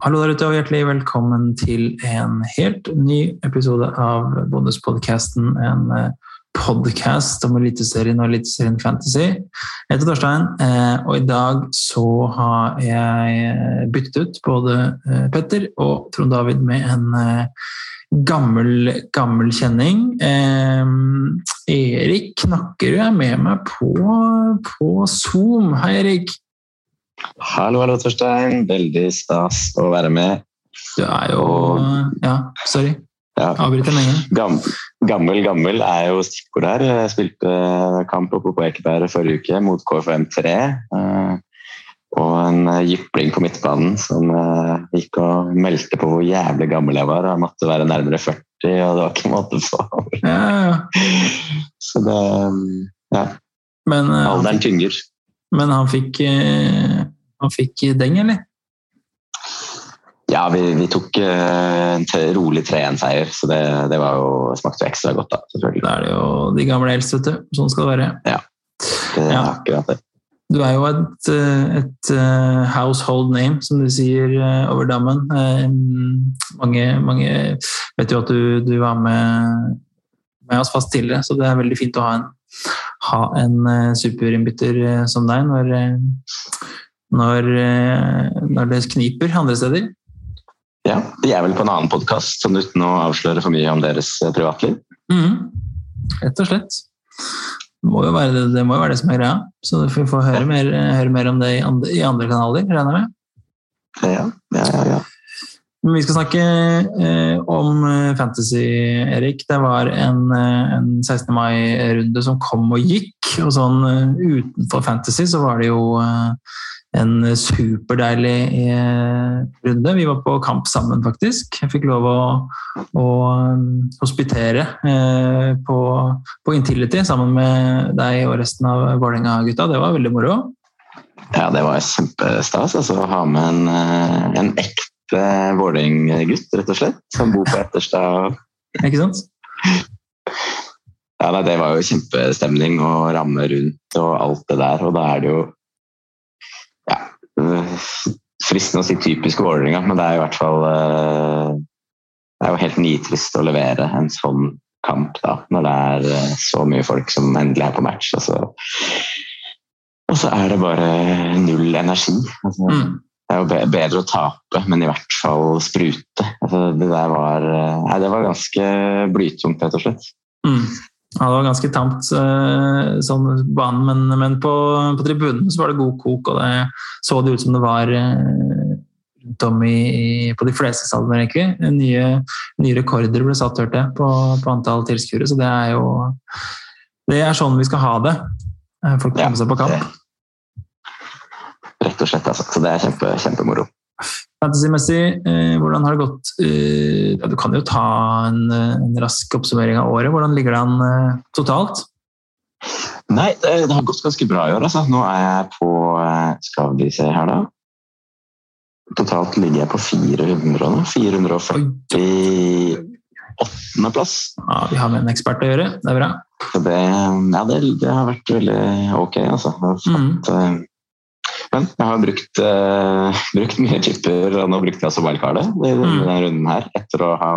Hallo der ute, og hjertelig velkommen til en helt ny episode av Bonuspodkasten. En podkast om Eliteserien og Eliteserien Fantasy. Jeg heter Torstein, eh, og i dag så har jeg byttet ut både eh, Petter og Trond David med en eh, gammel, gammel kjenning. Erik Knakkerud er med meg på, på Zoom. Hei, Erik. Hallo, hallo, Torstein. Veldig stas å være med. Du er jo Ja, sorry. Ja. Avbryter lenge. Gammel, gammel, gammel er jo stikkord her. Jeg spilte kamp oppe på Ekeberg forrige uke mot KFM3. Eh, og en jypling på midtbanen som eh, gikk og meldte på hvor jævlig gammel jeg var. Jeg måtte være nærmere 40, og det var ikke måte på. Ja, ja. Så det Ja. Men, eh, Alderen tynger. Men han fikk, han fikk deng, eller? Ja, vi, vi tok uh, en rolig 3-1-seier, så det, det jo, smakte jo ekstra godt. da, selvfølgelig. Da er det jo de gamle eldste, vet du. Sånn skal det være. Ja, det er ja. akkurat det. Du er jo et, eh, et, household name, som de sier over dammen. mange, mange, vet jo at du, du var med, med, oss fast tidligere, så det er veldig fint å ha en, ha en superinnbytter som deg når, når, når det kniper andre steder. Ja, De er vel på en annen podkast, sånn uten å avsløre for mye om deres eh, privatliv? Mm. Rett og slett. Det må, det, det må jo være det, som er greia. Så vi får høre, mer, høre mer, om det i andre, i andre kanaler, regner jeg med. Ja, ja, ja, ja. Men vi skal snakke eh, om eh, fantasy, Erik. Det var en, eh, en 16. mai-runde som kom og gikk. Og sånn eh, utenfor fantasy så var det jo eh, en superdeilig eh, runde. Vi var på kamp sammen, faktisk. Jeg fikk lov å, å hospitere på, på, Intility sammen med deg og resten av Vålerenga-gutta. Det var veldig moro. Ja, det var kjempestas altså, å ha med en, en ekte Vålerenga-gutt, rett og slett. Som bor på Etterstad. Ikke sant? Ja, Det var jo kjempestemning og ramme rundt og alt det der. Og da er det jo ja, fristende å si typisk Vålerenga, men det er i hvert fall eh, Det er jo helt nitrist å levere en sånn kamp da, når det er eh, så mye folk som endelig er på match. Og så, og så er det bare null energi. Altså, mm. Det er jo bedre å tape, men i hvert fall sprute. Altså, det der var, eh, nei, det var ganske blytungt, rett og slett. Mm. Ja, det var ganske tamt eh, sånn banen, men, men på, på, tribunen så var det god kok, og det så det ut som det var eh, rundt om i, på de fleste stadioner, egentlig. Nye, nye, rekorder ble satt, hørte jeg, på, på antall tilskuere, så det er jo Det er sånn vi skal ha det. Folk kommer ja, seg på kamp. Rett og slett, altså. Så det er kjempe, kjempemoro. Fantasy-messig, eh, hvordan har det gått? Eh, ja, du kan jo ta en, en, rask oppsummering av året. Hvordan ligger det an eh, totalt? Nei, det, det, har gått ganske bra i år. Altså. Nå er jeg på Skal vi se her, da. Totalt ligger jeg på 400 nå. 448. plass. Ja, Vi har med en ekspert å gjøre. Det er bra. Det, ja, det, det, har vært veldig ok, altså. Jeg har fått, mm. Men jeg har brukt, uh, brukt mye chipper, og nå brukte jeg altså wildcardet i mm. denne runden her. Etter å ha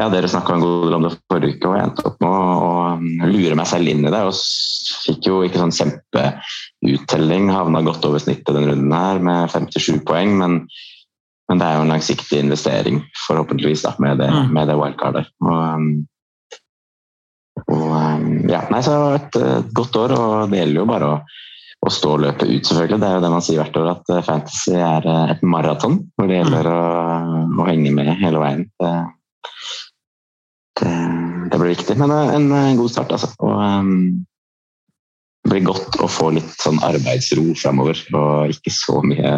ja, Dere snakka en god del om det forrige uke, og jeg endte opp med å, å lure meg selv inn i det. Og fikk jo ikke sånn kjempeuttelling. Havna godt over snittet denne runden her med 57 poeng, men, men det er jo en langsiktig investering, forhåpentligvis, da, med det, mm. med det wildcardet. Og, um, og, um, ja, nei, så et, et godt år, og det gjelder jo bare å å stå løpet ut, selvfølgelig. Det er jo det man sier hvert år, at eh, fantasy er eh, et maraton hvor det gjelder å, å, henge med hele veien. Det, det, det, blir viktig. Men eh, en, god start, altså. Og, um, det blir godt å få litt sånn arbeidsro framover, og ikke så mye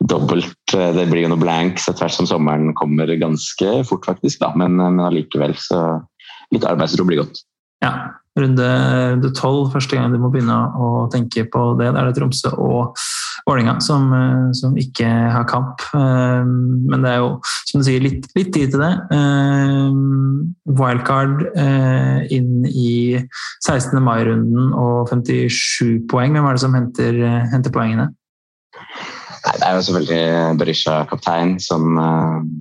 dobbelt. Det blir jo noe blanks etter hvert som sommeren kommer ganske fort, faktisk. Da. Men, men allikevel, så litt arbeidsro blir godt. Ja, runde tolv, første gang du må begynne å tenke på det. Da er det Tromsø og Vålerenga som, eh, som, ikke har kamp. Eh, men det er jo, som du sier, litt, litt tid til det. Eh, wildcard inn i 16. mai-runden og 57 poeng. Hvem er det som henter, henter poengene? Nei, det er jo selvfølgelig Berisha kaptein som,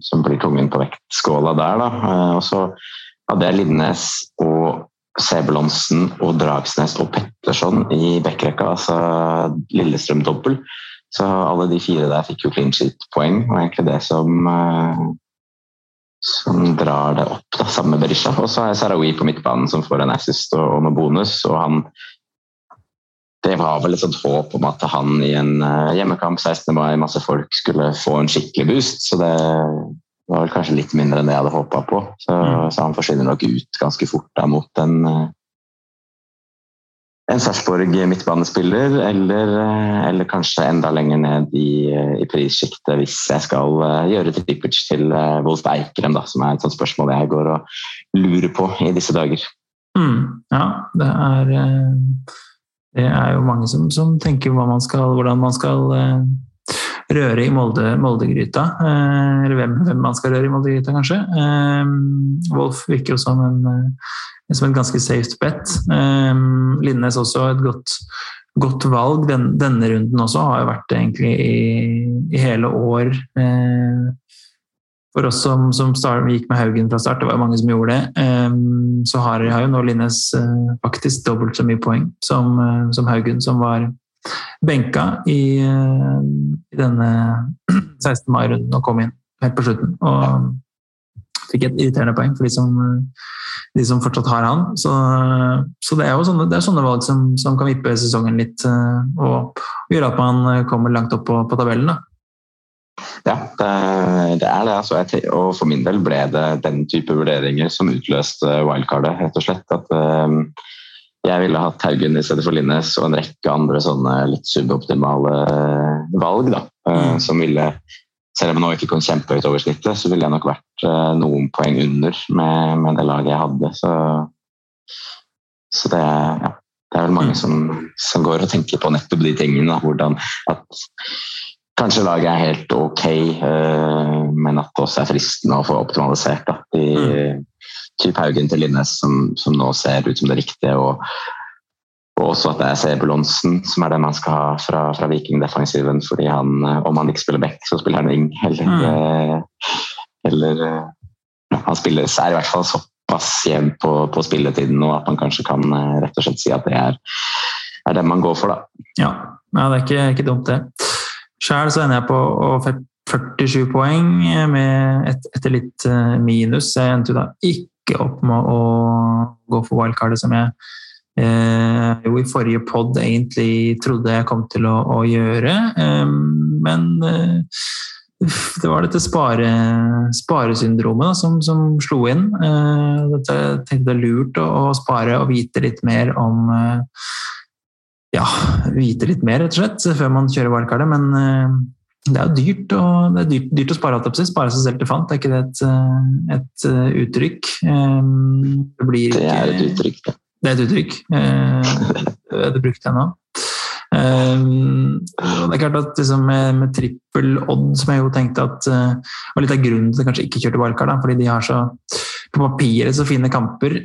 som blir tungen på vektskåla der. Da. Og så hadde jeg Linnes og Sebulonsen og Dragsnes og Petterson i backrekka, altså Lillestrøm dobbel. Så alle de fire der fikk jo clean sheet-poeng, og egentlig det som, som drar det opp, da, sammen med Berisha. Og så har jeg Sarawi på midtbanen som får en assist og, og noe bonus, og han det var vel et sånt håp om at han i en uh, hjemmekamp 16. mai, masse folk, skulle få en skikkelig boost. Så det var vel kanskje litt mindre enn det jeg hadde håpa på. Så, mm. så, han forsvinner nok ut ganske fort da mot en, uh, en Sarpsborg midtbanespiller, eller, uh, eller, kanskje enda lenger ned i, i prissjiktet hvis jeg skal gjøre trippage til Wolf Eikrem, da, som er et sånt spørsmål jeg går og lurer på i disse dager. Mm. Ja, det er det er jo mange som, som tenker man skal, hvordan man skal røre i Molde, Moldegryta. Uh, eller hvem, hvem, man skal røre i Moldegryta, kanskje. Uh, Wolf virker jo som en, som en ganske safe bet. Linnes også et godt, godt valg. Den, denne runden også har jo vært egentlig i, i hele år for oss som, som start, gikk med Haugen fra start, det var jo mange som gjorde det, så har, har jo nå Linnes faktisk dobbelt så mye poeng som, som Haugen, som var benka i, uh, i denne 16. mai-runden og kom inn helt på slutten. Og fikk et irriterende poeng for de som, de som fortsatt har han. Så, så det er jo sånne, er sånne valg som, som, kan vippe sesongen litt og gjøre at man kommer langt opp på, på tabellen. da. Ja, det, det er det. Altså, og for min del ble det den type vurderinger som utløste wildcardet, rett og slett. At um, jeg ville hatt Haugen for Linnes og en rekke andre sånne litt suboptimale valg. Da, uh, som ville selv om jeg nå ikke kom kjempehøyt over snittet, så ville jeg nok vært uh, noen poeng under med, med, det laget jeg hadde. Så, så det, ja, det, er vel mange mm. som, som, går og tenker på nettopp de tingene. Da, hvordan at Kanskje laget er helt ok, uh, men at det også er fristende å få optimalisert. Da. De, Typ Haugen til Linnes, som, som, nå ser ut som det riktige. Og, og også at det er Sebulonsen som er den man skal ha fra, fra Viking-defensiven. fordi han, eh, om han ikke spiller back, så spiller han wing. Eller, mm. uh, eller ja, Han spiller, er i hvert fall såpass jevn på, på, spilletiden og at man kanskje kan rett og slett si at det er, er den man går for. Da. Ja, ja det er ikke, ikke dumt, det. Sjæl så ender jeg på 47 poeng med et, etter litt eh, minus. Jeg endte da ikke opp med å gå for wildcardet som jeg eh, jo i forrige pod egentlig trodde jeg kom til å, å gjøre. Eh, men eh, det var dette spare, sparesyndromet da, som, som, slo inn. Eh, dette, jeg tenkte det er lurt å, å, spare og vite litt mer om eh, ja, vite litt mer, rett og slett, før man kjører wildcardet. Men uh, det er jo dyrt, det er dyrt, dyrt å spare. Spare seg selv til fant, er ikke det et, eh, et uh, uttrykk? Det, det, ikke, det, er et uttrykk, Det er et uttrykk. Det er brukt ennå. Um, det er klart at liksom, med, med trippel odd, som jeg jo tenkte at var litt av grunnen til at jeg kanskje ikke kjørte wildcard, fordi de har så på papiret så fine kamper,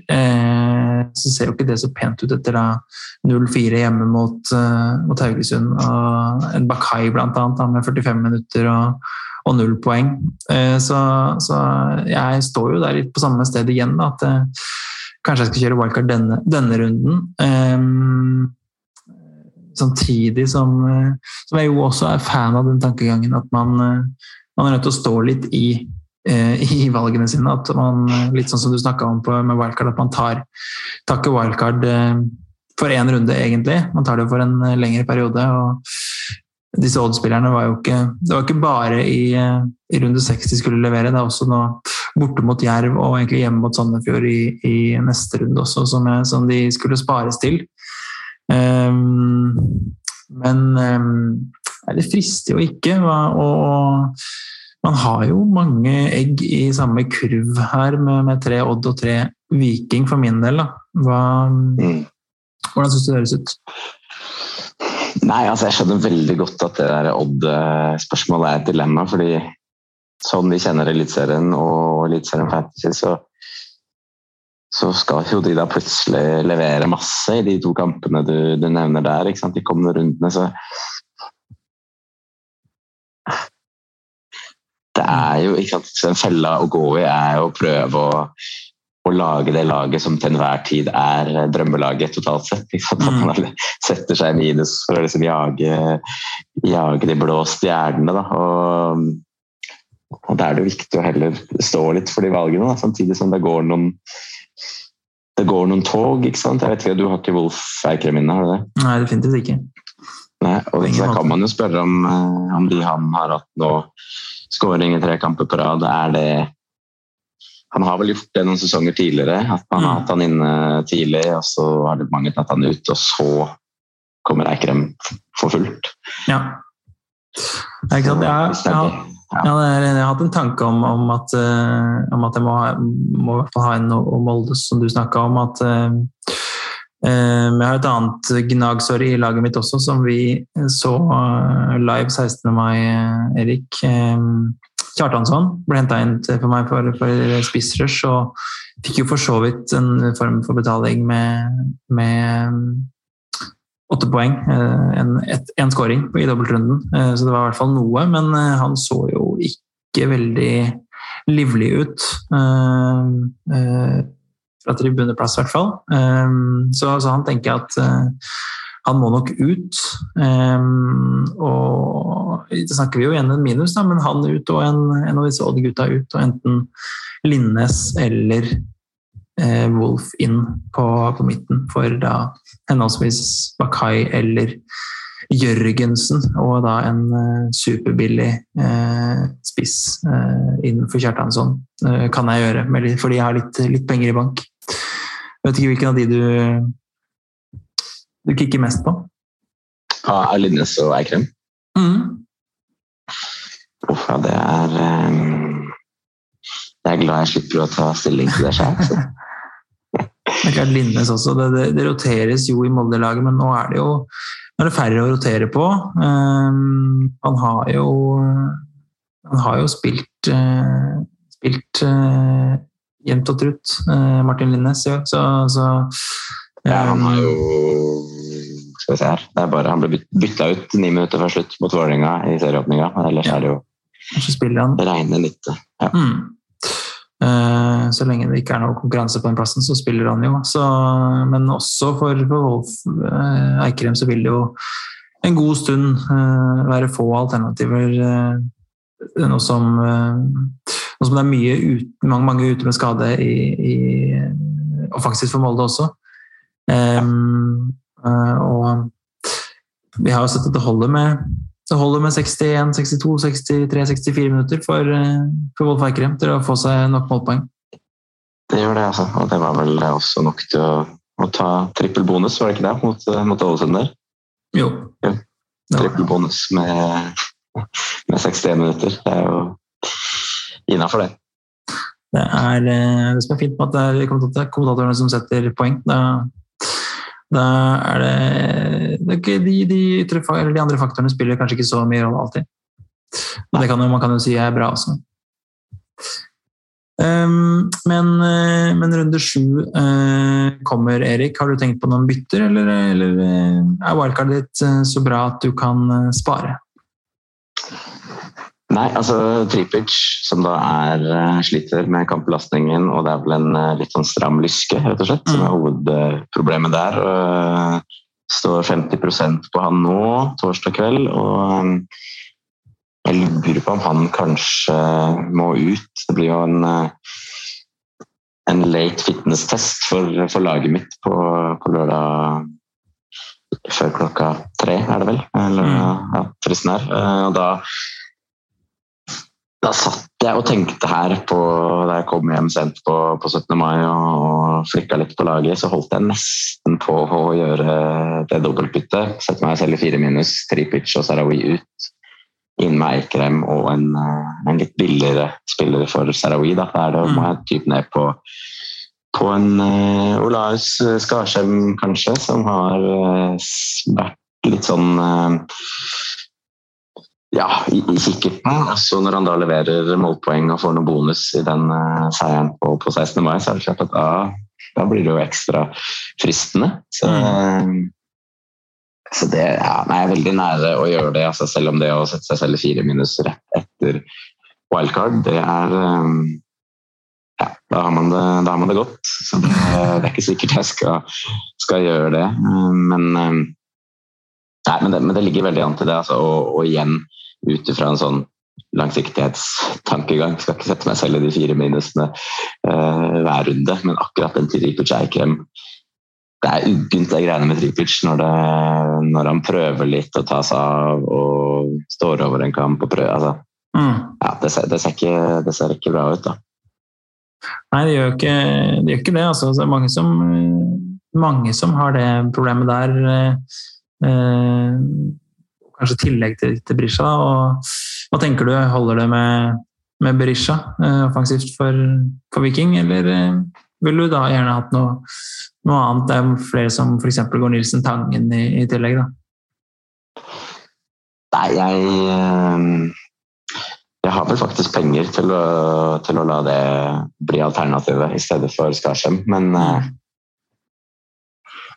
så ser jo ikke det så pent ut etter 0-4 hjemme mot, uh, mot, Haugesund. Og en Bakai da, med 45 minutter og, og null poeng. Så, så, jeg står jo der litt på samme sted igjen, da, at kanskje jeg skal kjøre wildcard denne, denne runden. Samtidig som, eh, som, jeg jo også er fan av den tankegangen at man, eh, man er nødt til å stå litt i, eh, i valgene sine. At man, litt sånn som du snakka om på, med wildcard, at man tar, tar wildcard for én runde, egentlig. Man tar det for en lengre periode. og disse Odd-spillerne var jo ikke Det var ikke bare i, i runde 60 de skulle levere, det er også nå borte mot Jerv og egentlig hjemme mot Sandefjord i, i neste runde også, som, jeg, som de skulle spares til. Um, men um, det frister jo ikke. Og man har jo mange egg i samme kurv her, med, med tre Odd og tre Viking, for min del. Hva, mm. hvordan syns du det høres ut? Nei, altså Jeg skjønner veldig godt at det der Odd-spørsmålet er et dilemma. fordi sånn vi kjenner Eliteserien og Eliteserien Fantasy, så så skal jo de da plutselig levere masse i de to kampene du, du nevner der. De kommende rundene. Så det er jo ikke sant, En fella å gå i er å prøve å, å lage det laget som til enhver tid er drømmelaget totalt sett. At man mm. setter seg i minus for å liksom jage, jage de blå stjernene. Da. Og, og Da er det viktig å heller stå litt for de valgene, da, samtidig som det går noen det går noen tog. ikke sant? Jeg vet ikke, Du har ikke Wolf Eikrem inne, har du det? Nei, definitivt ikke. Nei, og Da kan man jo spørre om, eh, om de han har hatt nå, skåring i tre kamper på rad, er det Han har vel gjort det noen sesonger tidligere, at man har mm. hatt han inne tidlig, og så har det mange tatt han ut, og så kommer Eikrem for fullt. Ja. Det er ikke sant. Jeg, jeg, jeg, jeg har hatt en tanke om, om, at, uh, om at, jeg må, må ha en og Moldes, som du snakka om. at uh, jeg har et annet gnagsår i laget mitt også, som vi så live 16. mai, Erik. Kjartansson ble henta inn for meg for, for spissrush og fikk jo for så vidt en form for betaling med, med åtte poeng. En, et, scoring i dobbeltrunden, så det var i hvert fall noe. Men han så jo ikke veldig livlig ut fra tribuneplass, i hvert fall. Um, så, altså, han tenker at uh, han må nok ut. Um, og det snakker vi jo igjen en minus, da, men han ut og en, en av disse Odd-gutta ut. Og enten Linnes eller uh, Wolf inn på, på, midten for da henholdsvis Bakai eller Jørgensen, og da en uh, superbillig uh, spiss uh, innenfor Kjartansson kan jeg gjøre, fordi jeg har litt, litt penger i bank. Jeg vet ikke hvilken av de du, du kikker mest på? Ja, Linnes og Eikrem? Mm. Uff, ja, det er um, Jeg er glad jeg slipper å ta stilling til det sjøl. det er klart Linnes også. Det, det, det roteres jo i Molde-laget, men nå er det jo er det færre å rotere på. Um, han har jo han har jo spilt, uh, spilt uh, jevnt og trutt, eh, Martin Linnes. Ja. Så, så ja, han har jo Skal vi se her det er bare, Han ble bytta ut ni minutter før slutt mot Vålerenga i serieåpninga. Ellers ja. er det jo han. reine nytte. Ja. Mm. Uh, så lenge det ikke er noe konkurranse på den plassen, så spiller han jo. Så, men også for, for Wolf Eikrem så vil det jo en god stund være få alternativer. Noe som nå som det er mye ut, mange, mange ute med skade i, i, faktisk for Molde også. Um, og vi har jo sett at det holder med, det holder med 61, 62, 63, 64 minutter for, eh, for Wolf Eikrem til å få seg nok målpoeng. Det gjør det, altså. Og det var vel også nok til å, å ta trippel bonus, var det ikke det, mot, eh, mot Ålesund der? Jo. Ja. Trippel bonus med, med 61 minutter. Det er jo innafor det. Det er eh, det som er fint med at det er kommentatorene som setter poeng. Da, da er det, det er de, de, de, andre faktorene spiller kanskje ikke så mye rolle alltid. Det kan jo, man kan jo si er bra også. Um, men, eh, men, runde sju uh, kommer, Erik. Har du tenkt på noen bytter, eller, eller er wildcardet ditt så bra at du kan spare? Nei, altså Tripic, som da er uh, sliter med kampbelastningen, og det er vel en uh, litt sånn stram lyske, rett og slett, som er mm. hovedproblemet der. Står 50% på han nå, torsdag kveld, og um, jeg lurer på om han kanskje må ut. Det blir jo en, en late fitness-test for, for, laget mitt på, på, lørdag før klokka tre, er det vel? Eller, mm. ja, fristen er. Og da da satt jeg og tenkte her på, da jeg kom hjem sent på, på 17. mai og, og flikka litt på laget, så holdt jeg nesten på å gjøre det dobbeltbyttet. Sette meg selv i fire minus, Tripic og Sarawi ut. Inn med Eikrem og en, en, litt billigere spiller for Sarawi. Da er det må jeg type ned på, på en uh, Olaus Skarsheim, kanskje, som har uh, vært litt sånn uh, ja, i, i kikkerten. Også når han da leverer målpoeng og får noen bonus i den uh, seieren på, på, 16. mai, så er det klart at da, da blir det jo ekstra fristende. Så, mm. så det ja, nei, er veldig nære å gjøre det, altså, selv om det å sette seg selv i fire minus rett etter wildcard, det er ja, da har, man det, har man det godt. Så det, det er ikke sikkert jeg skal, skal gjøre det. Men, nei, men, det, men det ligger veldig an til det. Altså, og, og, igjen ut ifra en sånn langsiktighetstankegang. Skal ikke sette meg selv i de fire minusene uh, hver runde, men akkurat den til Tripic ikke Det er uggent, det greiene med Tripic, når, det, når han prøver litt å ta seg av og står over en kamp og prøver altså, mm. ja, det, ser, det, ser ikke, det ser ikke bra ut, da. Nei, det gjør ikke det. Gjør ikke det altså. det er mange som, mange som har det problemet der. Eh, kanskje tillegg til, til Berisha. Og, hva tenker du? Holder det med, med Berisha eh, offensivt for, for, Viking, eller eh, vil du da gjerne hatt noe, noe annet? Det er flere som f.eks. går Nilsen Tangen i, i tillegg, da. Nei, jeg eh, jeg har vel faktisk penger til å, til å la det bli alternativet i stedet for Skarsheim, men uh,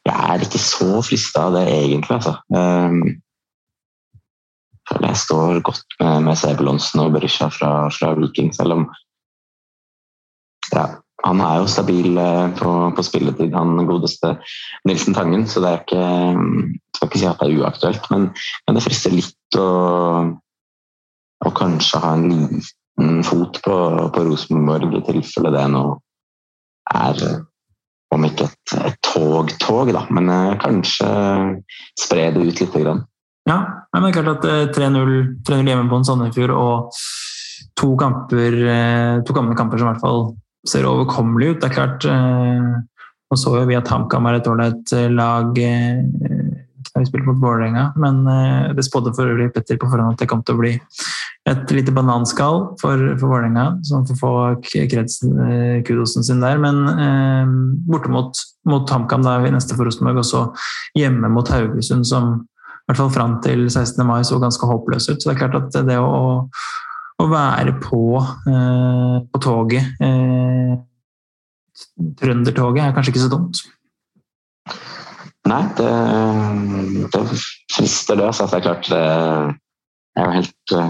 jeg er ikke så frista av det egentlig, altså. Jeg står godt med, med Sebulonsen og Berisha fra, fra, Viking, selv om ja, han er jo stabil eh, på, på spilletid, han godeste Nilsen Tangen, så det er ikke skal ikke si at det er uaktuelt, men, men det frister litt å å, kanskje ha en liten fot på, på Rosenborg i tilfelle det nå er om ikke et, tog-tog, da, men eh, kanskje spre det ut litt. Grann. Ja, men det er klart at 3-0 eh, hjemme på en Sandefjord og to kamper, eh, to kommende kamper som i hvert fall ser overkommelige ut. Det er klart Nå så jo vi at HamKam er et ålreit lag da vi spilte mot Vålerenga. Men eh, det spådde for øvrig Petter på forhånd at det kom til å bli et lite bananskall for, for Vålerenga, som får få eh, kudosen sin der. Men eh, borte mot, mot HamKam da vi neste for Rosenborg, og så hjemme mot Haugesund, som hvert fall fram til 16. mai så ganske håpløs ut. Så det er klart at det å, å være på, eh, på toget eh, Trøndertoget er kanskje ikke så dumt. Nei, det, det frister det. Altså. Det er klart det er jo helt uh,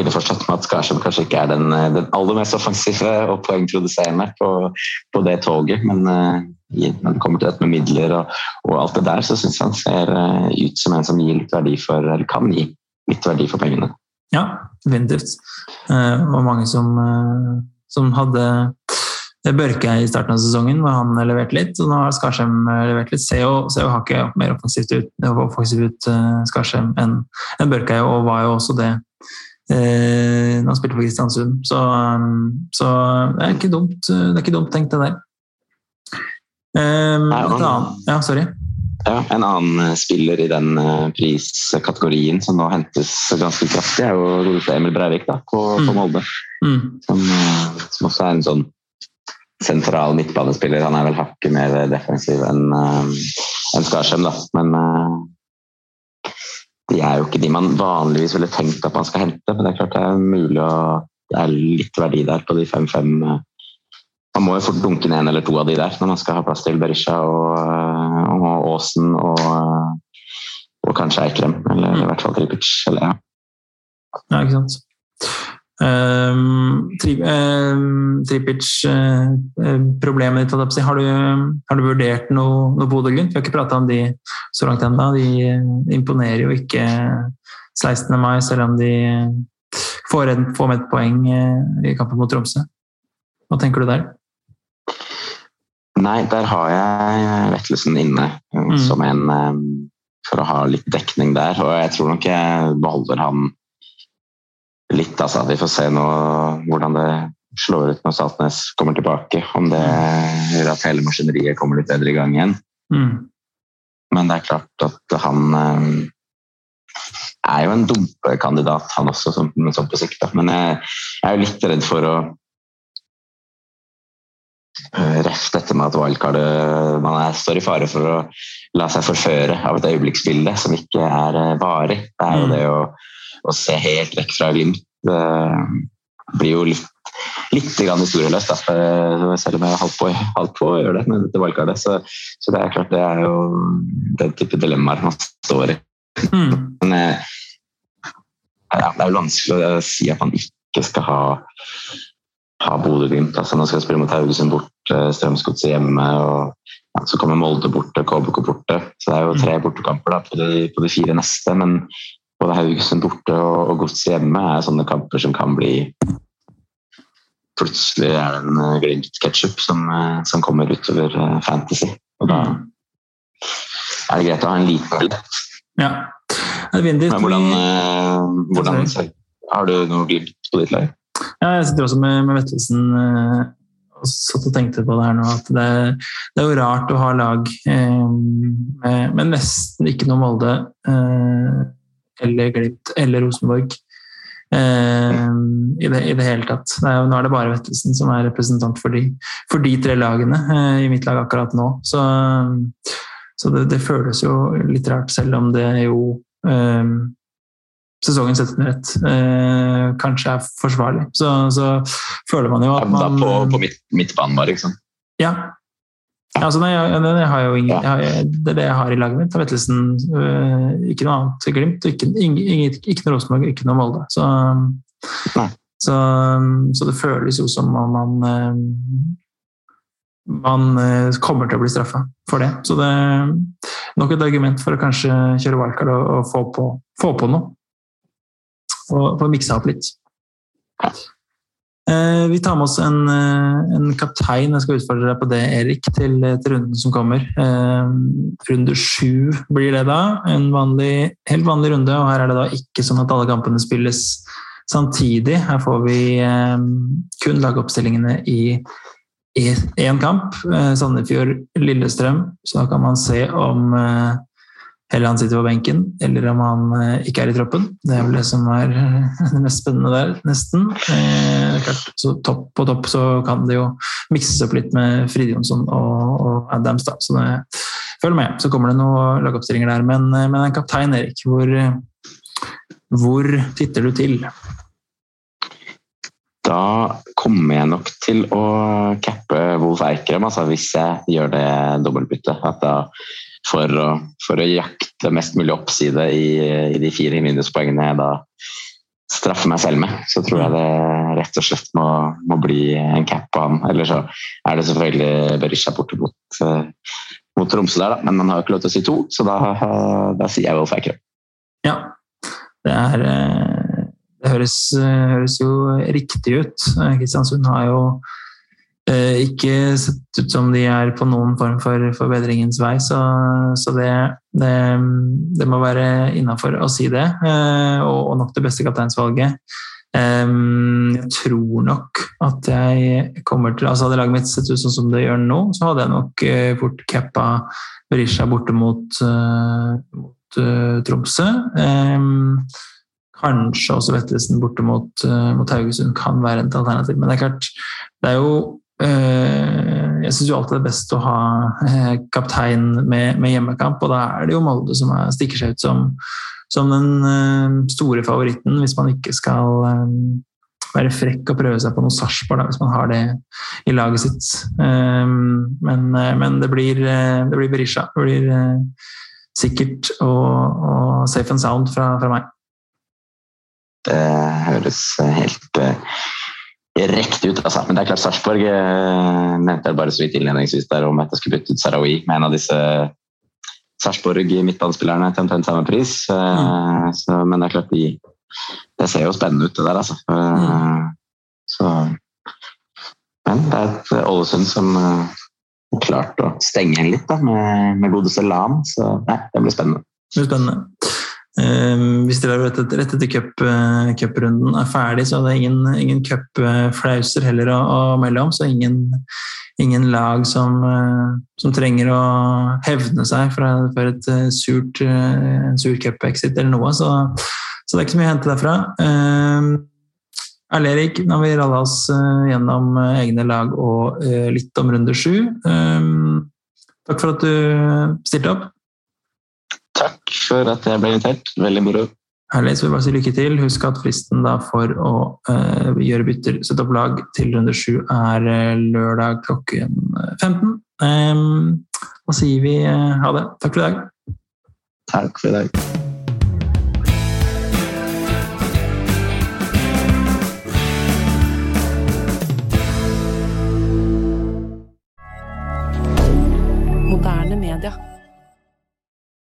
innforstått med at Skarsheim kanskje ikke er den, eh, den, aller mest offensive og poengproduserende på, på det toget, men uh, når det kommer til dette med midler og, og alt det der, så syns han ser uh, ut som en som gir litt verdi for, eller kan gi litt verdi for pengene. Ja, definitivt. Det var mange som, som hadde Børke i starten av sesongen, hvor han leverte litt. og Nå har Skarsheim eh, levert litt. ser jo hakket mer offensivt ut, offensivt ut uh, Skarsheim enn en Børke, og var jo også det uh, han spilte for Kristiansund. Så, um, så, det, er ikke dumt, det er ikke dumt tenkt, det der. Um, Nei, han, ja, sorry. Ja, en annen spiller i den priskategorien som nå hentes ganske kraftig, er jo Emil Breivik da, på, mm. på Molde. Mm. Som, som, også er en sånn sentral midtbanespiller. Han er vel hakket mer defensiv enn en Skarsheim, da. Men de er jo ikke de man vanligvis ville tenkt at man skal hente. Men det er klart det er mulig å Det er litt verdi der på de fem-fem. Uh, man må jo fort dunke ned en eller to av de der når man skal ha plass til Berisha og, og Aasen og, og kanskje Eikrem. Eller, i hvert fall Tripic. Eller, ja. ja, ikke sant. Um, tri, um, Tripic-problemet uh, ditt, har du, har du vurdert noe, noe Bodø-Glimt? Vi har ikke prata om de så langt ennå. De imponerer jo ikke 16. mai, selv om de får, en, får med et poeng i kampen mot Tromsø. Hva tenker du der? Nei, der har jeg Vettelsen inne mm. som en um, for å ha litt dekning der. Og jeg tror nok jeg beholder han litt. Altså. Vi får se nå hvordan det slår ut når Saltnes kommer tilbake. Om det gjør at hele maskineriet kommer litt bedre i gang igjen. Mm. Men det er klart at han eh, er jo en dumpekandidat, han også, som, som på sikt. Men jeg, jeg, er jo litt redd for å reffe Ref dette med at wildcardet Man er, står i fare for å la seg forføre av et øyeblikksbilde som ikke er varig. Det er jo mm. det å å se helt vekk fra Glimt det blir jo litt, litt historieløst. Selv om jeg holdt på, holdt på å gjøre det med dette valgkartet. Så, så, det er klart det er jo den type dilemmaer man står i. Mm. Men eh, ja, det er jo vanskelig å si at man ikke skal ha, ha Bodø-Glimt. Altså, nå skal jeg spille mot Haugesund borte, Strømsgodset hjemme. og ja, Så kommer Molde borte, KBK borte. Så det er jo tre bortekamper da, på, de, på de fire neste. Men både Haugesund borte og, og Godset hjemme er sånne kamper som kan bli Plutselig er det en uh, Glimt-ketsjup som, uh, som, kommer utover uh, Fantasy. Og da mm. er det greit å ha en liten billett. Ja. Men hvordan, hvordan Har du noe Glimt på ditt lag? Ja, jeg sitter også med, med Vettelsen og satt og tenkte på det her nå, at det, det er jo rart å ha lag eh, med, med, nesten ikke noe Molde eh, eller Glimt eller Rosenborg eh, i, det, i, det, hele tatt. Det er, nå er det bare Vettelsen som er representant for de, for de tre lagene eh, i mitt lag akkurat nå. Så, så det, det, føles jo litt rart, selv om det jo eh, sesongen setter under ett eh, kanskje er forsvarlig. Så, så, føler man jo at man Da på, på midt, midtbanen, bare, ikke sant? Ja. Altså, nei, jeg, har jo ingen, jeg, det er det jeg har i laget mitt. Vettelsen, øh, ikke noe annet Glimt. Ikke, ikke, ikke noe Rosenborg, ikke noe Molde. Så, så, så, det føles jo som om man øh, man øh, kommer til å bli straffa for det. Så det er nok et argument for å kanskje kjøre wildcard og, og få, på, få på noe og få miksa opp litt. Eh, vi tar med oss en, eh, en, kaptein. Jeg skal utfordre deg på det, Erik, til, til runden som kommer. Eh, runde sju blir det da. En vanlig, helt vanlig runde, og her er det da ikke sånn at alle kampene spilles samtidig. Her får vi kun lagoppstillingene i én kamp. Sandefjord-Lillestrøm. Så da kan man se om eller han sitter på benken, eller om han eh, ikke er i troppen. Det er vel det som er eh, det mest spennende der, nesten. Eh, klart, så topp på topp så kan det jo mikses opp litt med Fride Jonsson og, og Adams, da. Så det, følg med, så kommer det noen lagoppstillinger der. Men, men en kaptein, Erik, hvor, hvor titter du til? Da kommer jeg nok til å cappe Wolf Eikrem, altså hvis jeg gjør det dobbeltbyttet. At da for å, for å jakte mest mulig oppside i, i de fire minuspoengene jeg da straffer meg selv med, så tror jeg det rett og slett må, må bli en cap på han. Eller så er det selvfølgelig Berisha borte mot, uh, mot Tromsø der, da. men man har jo ikke lov til å si to, så da, da sier jeg Wolf Eikrem. Ja, det er eh, Det høres, høres jo riktig ut. Kristiansund har jo Eh, ikke sett ut som de er på noen form for forbedringens vei, så, så det, det, det, må være innafor å si det. Eh, og, og, nok det beste kapteinsvalget. Eh, jeg tror nok at jeg kommer til altså Hadde laget mitt sett ut sånn som det gjør nå, så hadde jeg nok fort cappa Berisha borte mot, mot Tromsø. Kanskje også Vettelsen borte mot, mot Haugesund kan være et alternativ. Men det er klart, det er jo Eh, jeg syns alltid det er best å ha eh, kaptein med, med, hjemmekamp, og da er det jo Molde som er, stikker seg ut som, som, den eh, store favoritten, hvis man ikke skal være frekk og prøve seg på noe Sarpsborg, hvis man har det i laget sitt. Men, men det, blir, det blir Berisha. Det blir sikkert og, og safe and sound fra, fra meg. Det høres helt rekt ut. Altså. Men det er klart Sarpsborg eh, nevnte jeg bare så vidt innledningsvis der om at jeg skulle bytte ut Sarawi med en av disse Sarpsborg midtbanespillerne til omtrent samme pris. Eh, mm. Så, men det er klart de, Det ser jo spennende ut, det der, altså. Eh, mm. Så Men det er et Ålesund som uh, klarte å stenge igjen litt da, med, med godeste LAN, så nei, det blir spennende. Det blir spennende. Um, hvis dere rett etter, etter eh, cuprunden er ferdig, så er det ingen, ingen cupflauser heller å, å, melde om. Så ingen, ingen lag som, uh, som, trenger å hevne seg for, for et uh, surt, sur cup-exit eller noe. Så, så, det er ikke så mye å hente derfra. Erle Erik, nå har vi ralla oss gjennom egne lag og litt om runde sju. Um, takk for at du stilte opp. Takk for at jeg ble invitert. Veldig moro. Herlig, så jeg bare si lykke til. Husk at fristen for å uh, gjøre bytter, sette opp lag til runde sju, er uh, lørdag klokken 15. Um, da sier vi uh, ha det. Takk for i dag. Takk for i dag.